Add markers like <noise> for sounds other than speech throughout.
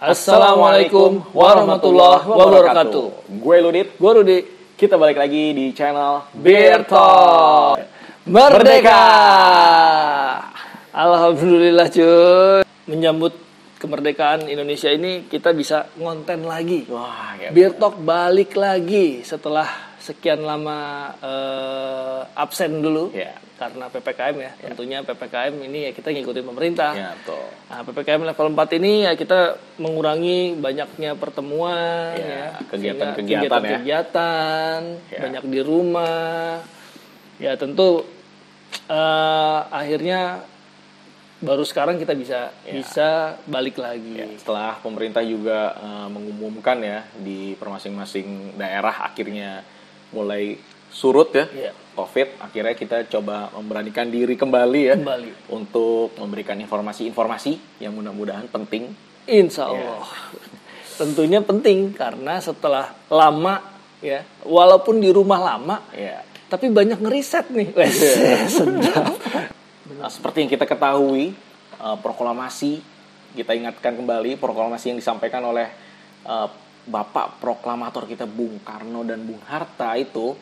Assalamualaikum warahmatullahi wabarakatuh. Gue Ludit, Gue Rudi. kita balik lagi di channel Beer Talk. Merdeka. Alhamdulillah cuy. Menyambut kemerdekaan Indonesia ini kita bisa ngonten lagi. Wah, ya. Beer Talk balik lagi setelah sekian lama eh, absen dulu Ya. karena PPKM ya. Tentunya PPKM ini ya kita ngikutin pemerintah. Ya, tuh. Nah, PPKM level 4 ini ya kita mengurangi banyaknya pertemuan Ya, ya, kegiatan-kegiatan ya. kegiatan-kegiatan, Ya. banyak di rumah. Ya, tentu eh, akhirnya baru sekarang kita bisa Ya. bisa balik lagi. Ya, setelah pemerintah juga eh, mengumumkan ya di per masing-masing daerah akhirnya mulai surut ya, Ya. COVID, akhirnya kita coba memberanikan diri kembali ya Kembali. untuk memberikan informasi-informasi yang mudah-mudahan penting. Insya Ya. Allah. Tentunya penting karena setelah lama ya, walaupun di rumah lama, Ya. tapi banyak ngeriset nih. Wes, <laughs> sedap. Nah, seperti yang kita ketahui, eh, proklamasi kita ingatkan kembali proklamasi yang disampaikan oleh eh, Bapak proklamator kita Bung Karno dan Bung Hatta itu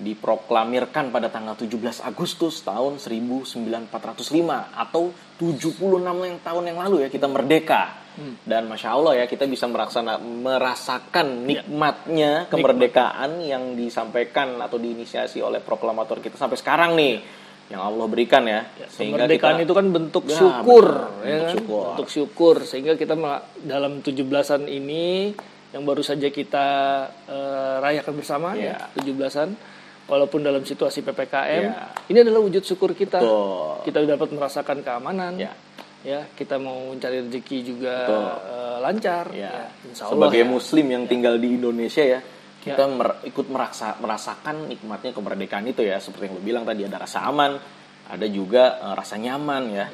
diproklamirkan pada tanggal 17 Agustus tahun 1945 atau 76 yang tahun yang lalu ya kita merdeka. Dan masya Allah ya kita bisa meraksana, merasakan nikmatnya kemerdekaan yang disampaikan atau diinisiasi oleh proklamator kita sampai sekarang nih yang Allah berikan ya. Kemerdekaan kita- itu kan bentuk Ya, syukur, benar. ya Bentuk kan? syukur. Bentuk syukur sehingga kita dalam 17-an ini yang baru saja kita eh, rayakan bersama ya, Ya. 17-an walaupun dalam situasi PPKM, Ya. ini adalah wujud syukur kita. Betul. Kita dapat merasakan keamanan. Ya. Ya, kita mau mencari rezeki juga eh, lancar. Ya. insya Allah Sebagai ya. muslim yang tinggal di Indonesia ya, kita mer- ikut meraksa, merasakan nikmatnya kemerdekaan itu ya. Seperti yang lu bilang tadi ada rasa aman, ada juga eh, rasa nyaman ya.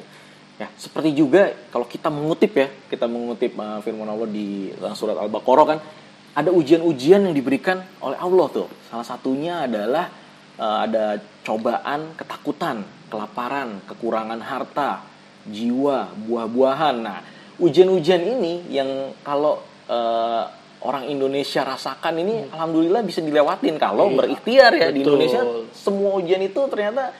Ya, seperti juga kalau kita mengutip ya, kita mengutip eh, firman Allah di dalam surat Al-Baqarah kan ada ujian-ujian yang diberikan oleh Allah tuh. Salah satunya adalah eh, ada cobaan, ketakutan, kelaparan, kekurangan harta, jiwa, buah-buahan. Nah, ujian-ujian ini yang kalau eh, orang Indonesia rasakan ini alhamdulillah bisa dilewatin kalau Iya, berikhtiar ya di betul. Indonesia semua ujian itu ternyata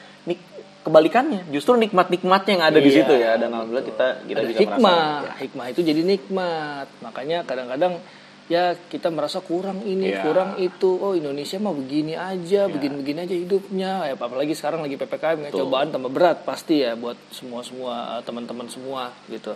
kebalikannya. Justru nikmat-nikmatnya yang ada di Iya, situ ya dan alhamdulillah kita kita ada bisa hikmah. merasakan. hikmah itu jadi nikmat. Makanya kadang-kadang ya kita merasa kurang ini Iya. kurang itu. Oh Indonesia mah begini aja begini-begini aja hidupnya. Ya apalagi sekarang lagi ppkm ya cobaan tambah berat pasti ya buat semua semua teman-teman semua gitu.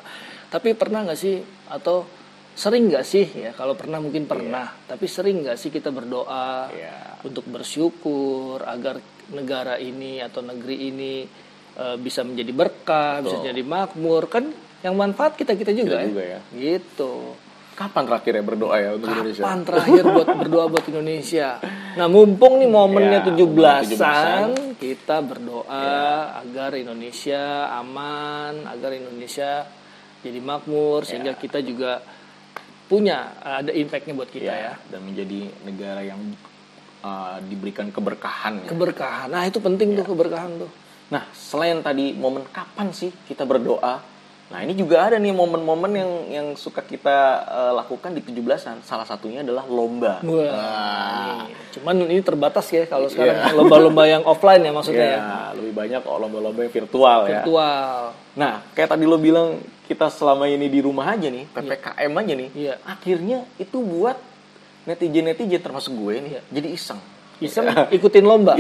Tapi pernah nggak sih atau sering nggak sih ya kalau pernah mungkin pernah tapi sering nggak sih kita berdoa Iya. untuk bersyukur agar negara ini atau negeri ini eh, bisa menjadi berkah, bisa Betul. jadi makmur kan yang manfaat kita kita juga, Kita ya. juga ya. Gitu. Kapan terakhir ya berdoa ya untuk Indonesia? Kapan terakhir buat <laughs> berdoa buat Indonesia? Nah, mumpung nih momennya Ya, 17-an, kita berdoa agar Indonesia aman, agar Indonesia jadi makmur sehingga kita juga punya ada impactnya buat kita ya. dan menjadi negara yang uh, diberikan keberkahan ya. Keberkahan. Nah, itu penting tuh keberkahan tuh. Nah, selain tadi momen kapan sih kita berdoa? Nah, ini juga ada nih momen-momen yang yang suka kita uh, lakukan di 17-an. Salah satunya adalah lomba. Wah, Nah, ini. cuman ini terbatas ya kalau sekarang Iya. lomba-lomba yang offline ya maksudnya ya. ya, lebih banyak kok lomba-lomba yang virtual, ya. Virtual. Nah, kayak tadi lo bilang kita selama ini di rumah aja nih, PPKM aja nih. Iya. Akhirnya itu buat netizen-netizen termasuk gue nih Iya. jadi iseng. Iseng ikutin lomba.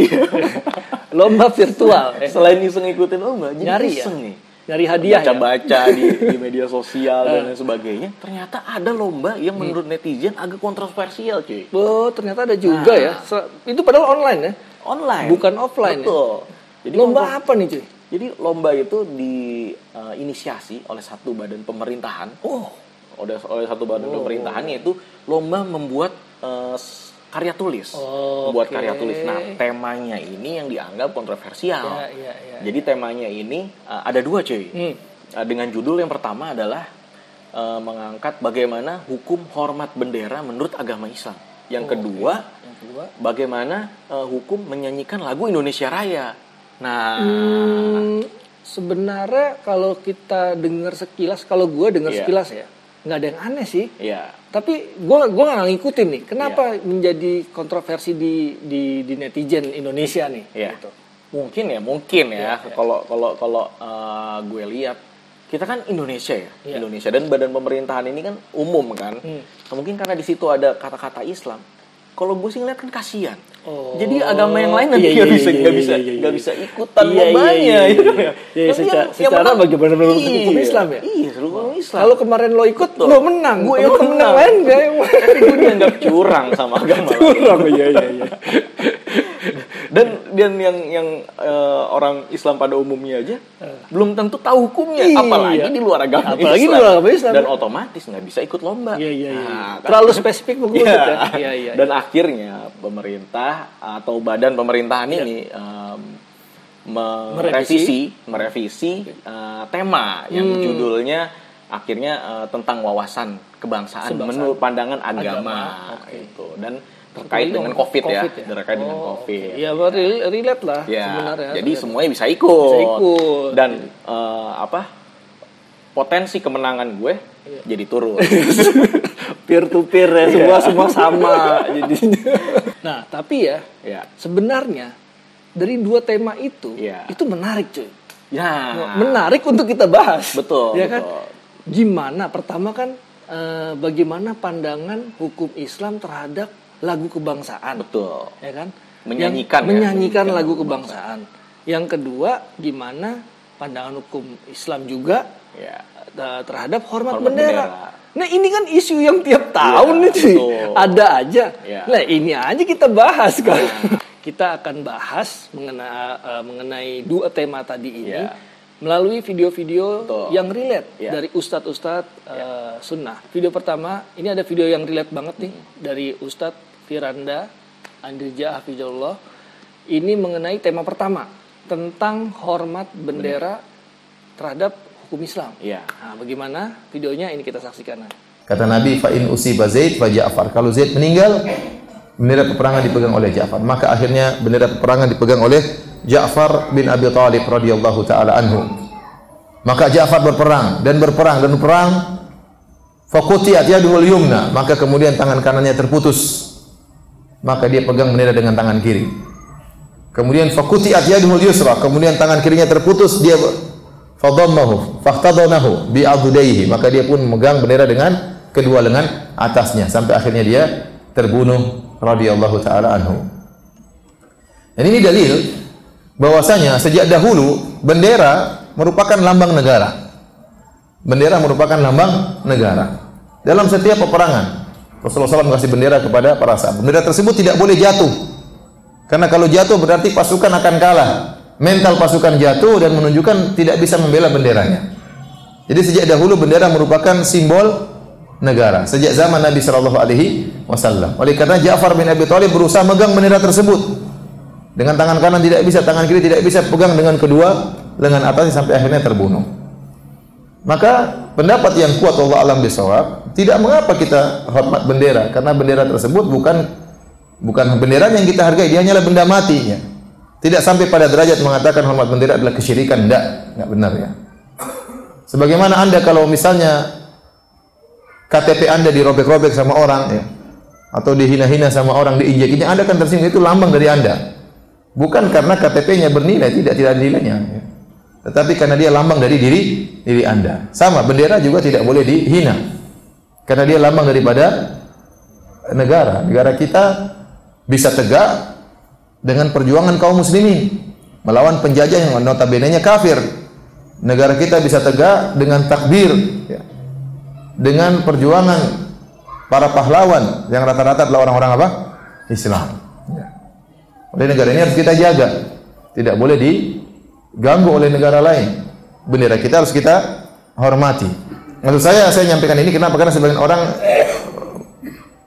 <laughs> lomba virtual. Eh, <laughs> Selain iseng ikutin lomba, jadi Nyari ya? iseng nih. Nyari hadiah ya. Baca-baca <laughs> di, di media sosial dan lain sebagainya. Ternyata ada lomba yang menurut netizen agak kontroversial, cuy. Oh, ternyata ada juga ya. Se- Itu padahal online ya. Online. Bukan offline ya? Betul. Jadi lomba apa nih, cuy? Jadi lomba itu diinisiasi oleh satu badan pemerintahan. Oh, oleh oleh satu badan Oh. pemerintahan yaitu lomba membuat s- karya tulis. Oh, membuat oke. karya tulis. Nah, temanya ini yang dianggap kontroversial. Ya, ya, ya, Jadi temanya ini eh, ada dua, cuy. Hmm. Eh, dengan judul yang pertama adalah eh, mengangkat bagaimana hukum hormat bendera menurut agama Islam. Yang Oh, kedua, yang kedua bagaimana eh, hukum menyanyikan lagu Indonesia Raya. Nah, Hmm, sebenarnya kalau kita dengar sekilas, kalau gue dengar Iya. sekilas ya, nggak ada yang aneh sih. ya, Tapi gue gua nggak ngikutin nih. Kenapa menjadi kontroversi di, di di netizen Indonesia nih? Iya. Gitu. mungkin ya, mungkin Iya, ya. Kalau kalau kalau eh, gue lihat, kita kan Indonesia ya, Iya. Indonesia dan badan pemerintahan ini kan umum kan. Hmm. Nah, mungkin karena di situ ada kata-kata Islam. Kalau gue sih ngeliat kan kasihan. Oh. Jadi agama yang lain nanti Iya, nggak iya, bisa iya, nggak iya, bisa iya, iya, nggak iya. bisa ikutan Iya, iya, lombanya iya, gitu iya. ya. Iya, secara- yang- yang secara menang- bagaimana menurut hukum Iya. Islam ya? Iya, seluruh hukum Islam. Kalau kemarin lo ikut, Betul. lo menang. Gue yang menang. lain gak yang Tapi gue dianggap curang sama agama. <laughs> Curang, iya, iya, iya. Dan dan yang yang eh, orang Islam pada umumnya aja belum tentu tahu hukumnya Iya. apalagi di luar agama Apalagi di Islam. luar agama Islam. dan otomatis nggak bisa ikut lomba Iya, iya, iya. Nah, kan- Terlalu spesifik <laughs> mungkin Iya. ya. Iya, iya. dan akhirnya pemerintah atau badan pemerintahan ini em, merevisi merevisi eh, tema yang Hmm. judulnya akhirnya eh, tentang wawasan kebangsaan Kebangsaan. menurut pandangan agama, Agama, oke. itu dan terkait dengan dong, covid, ya, Covid ya? terkait dengan Oh, covid Iya, rel- relate lah Ya, sebenarnya. jadi Relate. semuanya bisa ikut. Bisa ikut. Dan eh, apa? Potensi kemenangan gue Iya. jadi turun. <laughs> peer to peer ya, Iya. semua semua sama <laughs> jadinya. Nah, tapi ya ya. sebenarnya dari dua tema itu Iya. itu menarik cuy. Ya. Menarik untuk kita bahas. Betul, Ya kan? betul. Gimana? Pertama kan eh, bagaimana pandangan hukum Islam terhadap lagu kebangsaan. Betul. ya kan? Menyanyikan Yang- ya, menyanyikan menyanyikan lagu kebangsaan. Yang kedua, gimana pandangan hukum Islam juga Ya. eh, terhadap hormat, Hormat bendera. bendera. Nah ini kan isu yang tiap tahun Iya, nih betul. ada aja. Iya. Nah ini aja kita bahas kan. kita akan bahas mengenai eh, mengenai dua tema tadi ini Iya. melalui video-video yang relate Iya. dari ustadz-ustadz eh, sunnah. Video pertama ini ada video yang relate banget nih dari Ustadz Firanda Andrija Hafizullah. Ini mengenai tema pertama tentang hormat bendera terhadap hukum Islam. Iya. Nah, bagaimana videonya ini kita saksikan. Kata Nabi, fa in usiba Zaid fa Ja'far. Kalau Zaid meninggal, bendera peperangan dipegang oleh Ja'far. Maka akhirnya bendera peperangan dipegang oleh Ja'far bin Abi Thalib radhiyallahu taala anhu. Maka Ja'far berperang dan berperang dan berperang. Faqutiyat yaduhul yumna, maka kemudian tangan kanannya terputus. Maka dia pegang bendera dengan tangan kiri. Kemudian faqutiyat yaduhul yusra, kemudian tangan kirinya terputus, dia fadammahu fahtadanahu bi adudaihi maka dia pun memegang bendera dengan kedua lengan atasnya sampai akhirnya dia terbunuh radhiyallahu taala anhu. Dan ini dalil bahwasanya sejak dahulu bendera merupakan lambang negara. Bendera merupakan lambang negara. Dalam setiap peperangan Rasulullah SAW mengasih bendera kepada para sahabat. Bendera tersebut tidak boleh jatuh. Karena kalau jatuh berarti pasukan akan kalah. Mental pasukan jatuh dan menunjukkan tidak bisa membela benderanya. Jadi sejak dahulu bendera merupakan simbol negara. Sejak zaman Nabi Shallallahu Alaihi Wasallam. Oleh karena Ja'far bin Abi Thalib berusaha megang bendera tersebut dengan tangan kanan tidak bisa, tangan kiri tidak bisa pegang dengan kedua lengan atasnya sampai akhirnya terbunuh. Maka pendapat yang kuat Allah alam bisawab tidak mengapa kita hormat bendera karena bendera tersebut bukan bukan bendera yang kita hargai dia hanyalah benda mati ya. Tidak sampai pada derajat mengatakan hormat bendera adalah kesyirikan enggak, enggak benar ya. Sebagaimana Anda kalau misalnya KTP Anda dirobek-robek sama orang ya atau dihina-hina sama orang diinjek-injek Anda kan tersinggung itu lambang dari Anda. Bukan karena KTP-nya bernilai, tidak tidak ada nilainya. ya. Tetapi karena dia lambang dari diri diri Anda. Sama bendera juga tidak boleh dihina. Karena dia lambang daripada negara. Negara kita bisa tegak dengan perjuangan kaum muslimin melawan penjajah yang notabene-nya kafir. Negara kita bisa tegak dengan takbir ya. Dengan perjuangan para pahlawan yang rata-rata adalah orang-orang apa? Islam. Ya. Oleh negara ini harus kita jaga. Tidak boleh diganggu oleh negara lain. Bendera kita harus kita hormati. Maksud saya, saya nyampaikan ini kenapa? Karena sebagian orang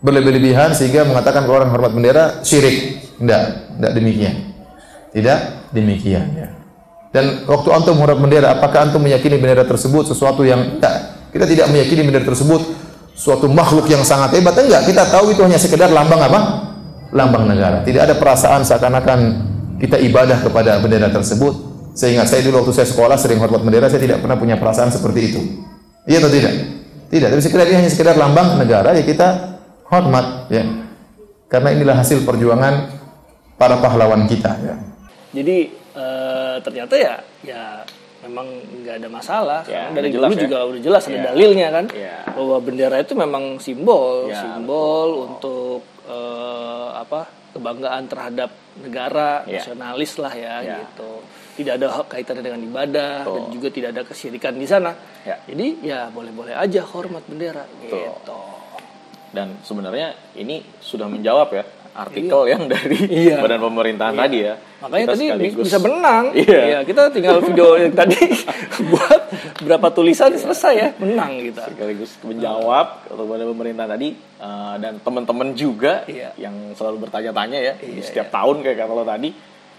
berlebih-lebihan sehingga mengatakan kalau orang hormat bendera syirik. Tidak, tidak demikian. Tidak demikian. Ya. Dan waktu antum hormat bendera, apakah antum meyakini bendera tersebut sesuatu yang tidak? Kita tidak meyakini bendera tersebut suatu makhluk yang sangat hebat. Enggak, kita tahu itu hanya sekedar lambang apa? Lambang negara. Tidak ada perasaan seakan-akan kita ibadah kepada bendera tersebut. Sehingga saya dulu waktu saya sekolah sering hormat bendera, saya tidak pernah punya perasaan seperti itu. Iya atau tidak? Tidak, tapi sekedar ini hanya sekedar lambang negara ya kita hormat ya. Karena inilah hasil perjuangan para pahlawan kita ya. Jadi eh, ternyata ya ya memang nggak ada masalah. Ya, Karena dari jelas dulu ya. juga udah jelas ada Ya. dalilnya kan. Ya. Bahwa bendera itu memang simbol, Ya, simbol untuk eh, apa? Kebanggaan terhadap negara, Ya. nasionalis lah ya, Ya. gitu. Tidak ada kaitannya dengan ibadah dan Betul. juga tidak ada kesyirikan di sana. Ya. Jadi ya boleh-boleh aja hormat bendera Betul. gitu. Dan sebenarnya ini sudah menjawab ya artikel yang dari <laughs> Iya. badan pemerintahan tadi ya. Makanya Kita tadi sekaligus- bisa menang. Iya. kita tinggal video yang tadi <laughs> buat berapa tulisan selesai ya, menang kita. sekaligus menjawab kepada pemerintah tadi eh, dan teman-teman juga Iya. yang selalu bertanya-tanya ya di Iya, setiap tahun kayak kata lo tadi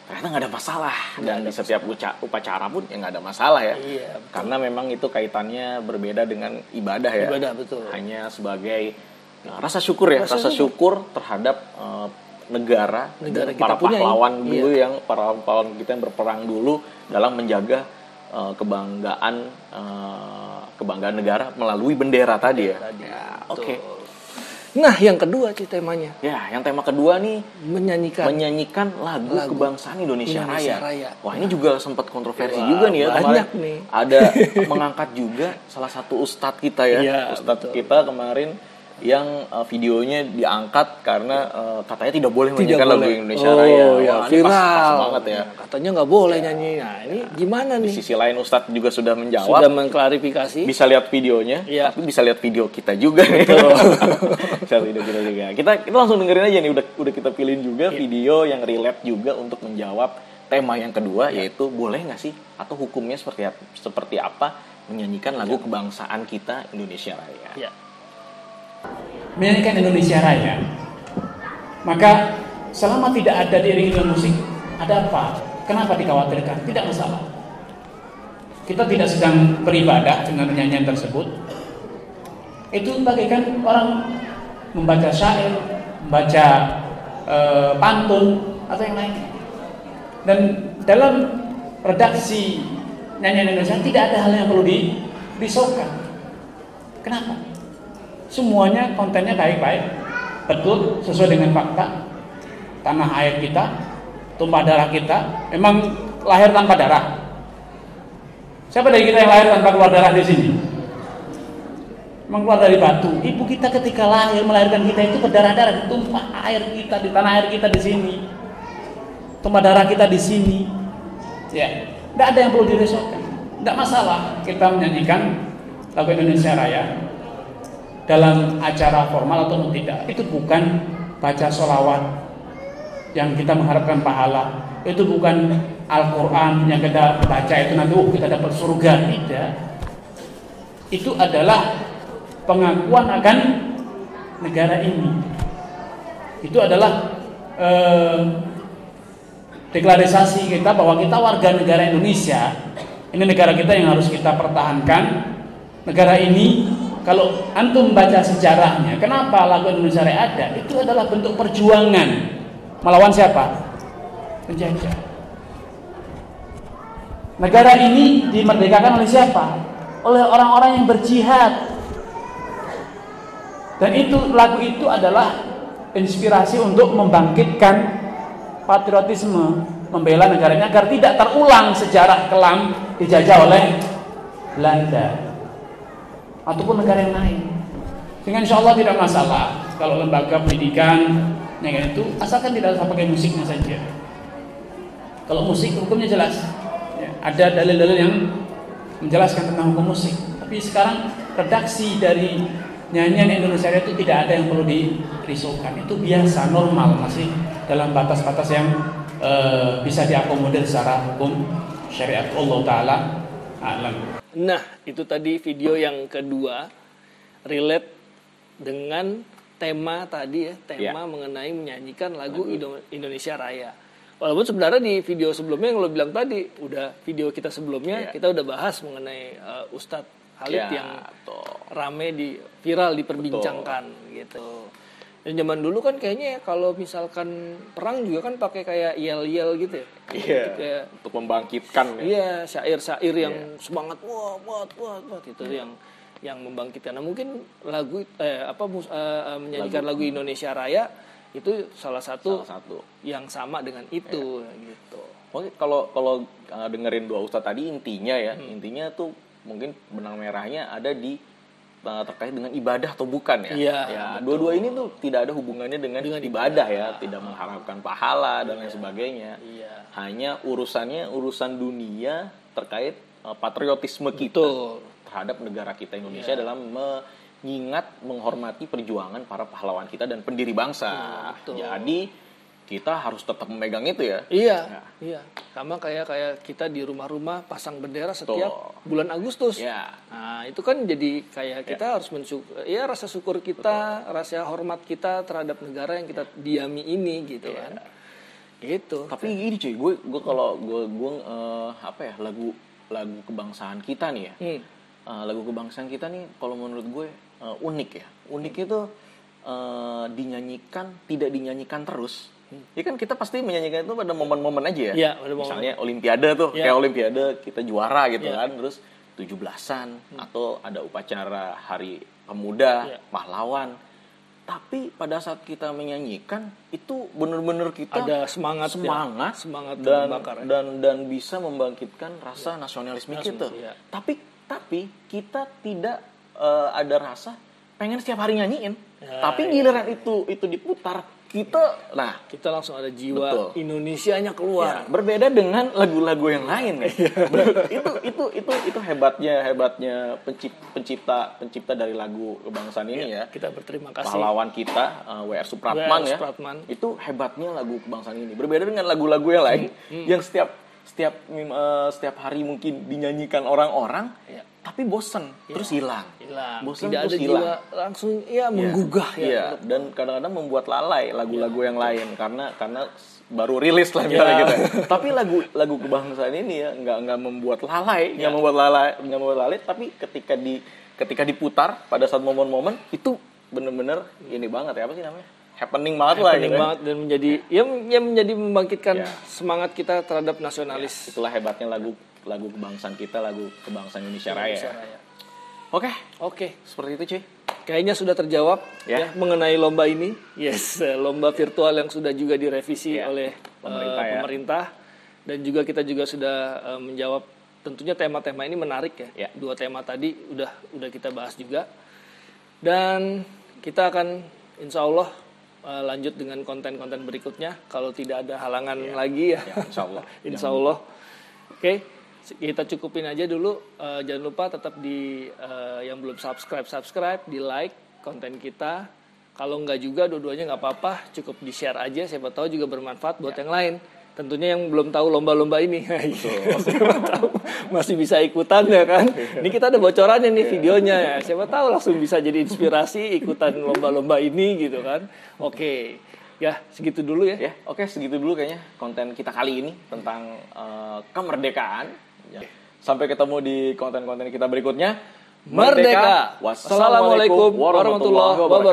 ternyata nggak ada masalah dan di setiap uca- upacara pun ya nggak ada masalah ya Iya, betul. karena memang itu kaitannya berbeda dengan ibadah ya Ibadah, betul. hanya sebagai uh, rasa syukur ya Rasa rasa, syukur terhadap uh, negara, Negara dan kita para punya, pahlawan iya. dulu yang para pahlawan kita yang berperang dulu dalam menjaga uh, kebanggaan uh, kebanggaan negara melalui bendera tadi ya. Tadi, Ya. Oke. Nah, yang kedua sih temanya Ya, yang tema kedua nih menyanyikan. menyanyikan lagu, Lagu kebangsaan Indonesia, Indonesia Raya. Raya. Wah, ini juga sempat kontroversi Wah, juga nih ya banyak kemarin. nih. Ada <laughs> mengangkat juga salah satu ustadz kita ya. Iya, ustadz betul. kita kemarin yang uh, videonya diangkat karena uh, katanya tidak boleh Tidak menyanyikan lagu. Indonesia oh, Raya. ya, Wah, ini pas- viral. pas banget ya. Katanya nggak boleh nyanyi. Nah, ini gimana Di nih? sisi lain ustadz juga sudah menjawab. Sudah mengklarifikasi. bisa lihat videonya, Iya. tapi bisa lihat video kita juga. <laughs> bisa video kita juga. Kita kita langsung dengerin aja nih udah udah kita pilihin juga Iya. video yang relate juga untuk menjawab tema yang kedua Iya. yaitu boleh nggak sih atau hukumnya seperti apa, seperti apa menyanyikan lagu Iya. kebangsaan kita Indonesia Raya. Ya. Menyanyikan Indonesia Raya. Maka selama tidak ada diiringi musik, ada apa? Kenapa dikhawatirkan? Tidak masalah. Kita tidak sedang beribadah dengan nyanyian tersebut. Itu bagaikan orang membaca syair, membaca eh, pantun atau yang lain. Dan dalam redaksi nyanyian Indonesia tidak ada hal yang perlu dirisaukan. Kenapa? Semuanya kontennya baik-baik, betul, sesuai dengan fakta. Tanah air kita, tumpah darah kita, memang lahir tanpa darah. Siapa dari kita yang lahir tanpa keluar darah di sini? Memang keluar dari batu. Ibu kita ketika lahir melahirkan kita itu berdarah-darah, tumpah air kita di tanah air kita di sini. Tumpah darah kita di sini. Ya, tidak ada yang perlu dirisaukan. Tidak masalah kita menyanyikan lagu Indonesia Raya dalam acara formal atau tidak itu bukan baca sholawat yang kita mengharapkan pahala. Itu bukan Al-Quran yang kita baca itu nanti oh, kita dapat surga. Tidak. Itu adalah pengakuan akan negara ini. Itu adalah eh, deklarisasi kita bahwa kita warga negara Indonesia. Ini negara kita yang harus kita pertahankan. Negara ini kalau antum baca sejarahnya, kenapa lagu Indonesia Raya ada? Itu adalah bentuk perjuangan melawan siapa? Penjajah. Negara ini dimerdekakan oleh siapa? Oleh orang-orang yang berjihad. Dan itu lagu itu adalah inspirasi untuk membangkitkan patriotisme, membela negaranya agar tidak terulang sejarah kelam dijajah oleh Belanda ataupun negara yang lain. Sehingga insya Allah tidak masalah kalau lembaga pendidikan yang itu asalkan tidak usah pakai musiknya saja. Kalau musik hukumnya jelas, Ya, ada dalil-dalil yang menjelaskan tentang hukum musik. Tapi sekarang redaksi dari nyanyian Indonesia itu tidak ada yang perlu dirisaukan. Itu biasa, normal, masih dalam batas-batas yang eh, bisa diakomodir secara hukum syariat Allah Taala. Alam. Nah, itu tadi video yang kedua relate dengan tema tadi ya, tema Ya. mengenai menyanyikan lagu Indo- Indonesia Raya. Walaupun sebenarnya di video sebelumnya yang lo bilang tadi, udah video kita sebelumnya Ya. kita udah bahas mengenai uh, Ustadz Halid Ya, yang betul. rame di viral diperbincangkan gitu. Dan zaman dulu kan kayaknya ya kalau misalkan perang juga kan pakai kayak yel-yel gitu ya. Iya. Kayak Untuk membangkitkan ya. Iya, syair-syair yang semangat wah, wah, wah, wah itu yang yang membangkitkan. Nah, mungkin lagu eh apa mus- eh, eh, menyanyikan lagu. Indonesia Raya itu salah satu Salah satu. yang sama dengan itu gitu. Oke, kalau kalau uh, dengerin dua ustadz tadi intinya ya, intinya tuh mungkin benang merahnya ada di uh, terkait dengan ibadah atau bukan ya. Iya, Ya, dua-dua ini tuh tidak ada hubungannya dengan, ibadah ya, tidak mengharapkan pahala dan lain sebagainya. Iya. Hanya urusannya urusan dunia terkait uh, patriotisme kita Betul. terhadap negara kita Indonesia dalam mengingat menghormati perjuangan para pahlawan kita dan pendiri bangsa. betul. Jadi kita harus tetap memegang itu ya. Iya, Ya. iya. Sama kayak kayak kita di rumah-rumah pasang bendera setiap Betul. bulan Agustus. Ya. Nah, itu kan jadi kayak kita harus mensyukur ya rasa syukur kita, rasa hormat kita terhadap negara yang kita diami ini gitu Iya. kan. Gitu. Tapi gini cuy, gue gue kalau gue gue eh, apa ya lagu lagu kebangsaan kita nih ya, Hmm. Eh, lagu kebangsaan kita nih kalau menurut gue eh, unik ya. Unik itu eh, dinyanyikan tidak dinyanyikan terus. Ya kan kita pasti menyanyikan itu pada momen-momen aja ya. Iya, pada momen. Misalnya Olimpiade tuh, Iya. kayak Olimpiade kita juara gitu Iya. kan, terus 17-an atau ada upacara Hari Pemuda, Iya. pahlawan. Tapi pada saat kita menyanyikan itu bener-bener kita Ada semangat ya. semangat, Semangat dan ya. dan dan bisa membangkitkan rasa nasionalisme kita. iya. Tapi tapi kita tidak eh, ada rasa pengen setiap hari nyanyiin. Ya, tapi giliran itu itu diputar kita nah Kita langsung ada jiwa Betul. Indonesianya ya, keluar. berbeda dengan lagu-lagu yang lain kan. Iya. itu itu itu itu hebatnya hebatnya pencipta pencipta pencipta dari lagu kebangsaan ini ya. Kita berterima kasih. pahlawan kita uh, WR Supratman WR ya Supratman. itu hebatnya lagu kebangsaan ini berbeda dengan lagu-lagu yang lain Hmm, yang setiap setiap uh, setiap hari mungkin dinyanyikan orang-orang Iya. tapi bosen terus hilang Hilang. bosen Tidak ada terus jiwa hilang langsung ya Iya. menggugah ya. Iya, dan kadang-kadang membuat lalai lagu-lagu Iya, yang lain karena karena baru rilis lah misalnya Iya. gitu. <laughs> Tapi lagu lagu kebangsaan ini ya nggak nggak membuat lalai, nggak membuat lalai, nggak membuat lalai. Tapi ketika di ketika diputar pada saat momen-momen itu bener-bener ini banget ya apa sih namanya happening banget lah Penting gitu. ya. banget dan menjadi ya, ya menjadi membangkitkan Ya. semangat kita terhadap nasionalis Itulah hebatnya lagu lagu kebangsaan kita, lagu kebangsaan Indonesia Raya. Indonesia ya. Raya. Oke, Oke, seperti itu cuy. kayaknya sudah terjawab Ya. ya. mengenai lomba ini. Yes, <laughs> lomba virtual yang sudah juga direvisi Ya, oleh pemerintah eh, ya. pemerintah dan juga kita juga sudah eh, menjawab tentunya tema-tema ini menarik ya. Ya. Dua tema tadi udah udah kita bahas juga. Dan kita akan insya Allah eh, lanjut dengan konten-konten berikutnya kalau tidak ada halangan lagi ya. Ya, insya Allah. <laughs> insya Allah. Oke, kita cukupin aja dulu. Eh, jangan lupa tetap di eh, yang belum subscribe subscribe, di like konten kita. Kalau nggak juga dua-duanya nggak apa-apa, cukup di share aja. Siapa tahu juga bermanfaat buat yang lain. Tentunya yang belum tahu lomba-lomba ini, <laughs> <laughs> siapa tahu masih bisa ikutan ya kan. Ini kita ada bocorannya nih videonya ya. Siapa tahu langsung bisa jadi inspirasi ikutan lomba-lomba ini gitu kan. Oke, ya segitu dulu ya. Ya, oke segitu dulu kayaknya konten kita kali ini tentang eh, kemerdekaan. Ya. Sampai ketemu di konten-konten kita berikutnya. Merdeka. Wassalamualaikum warahmatullahi wabarakatuh.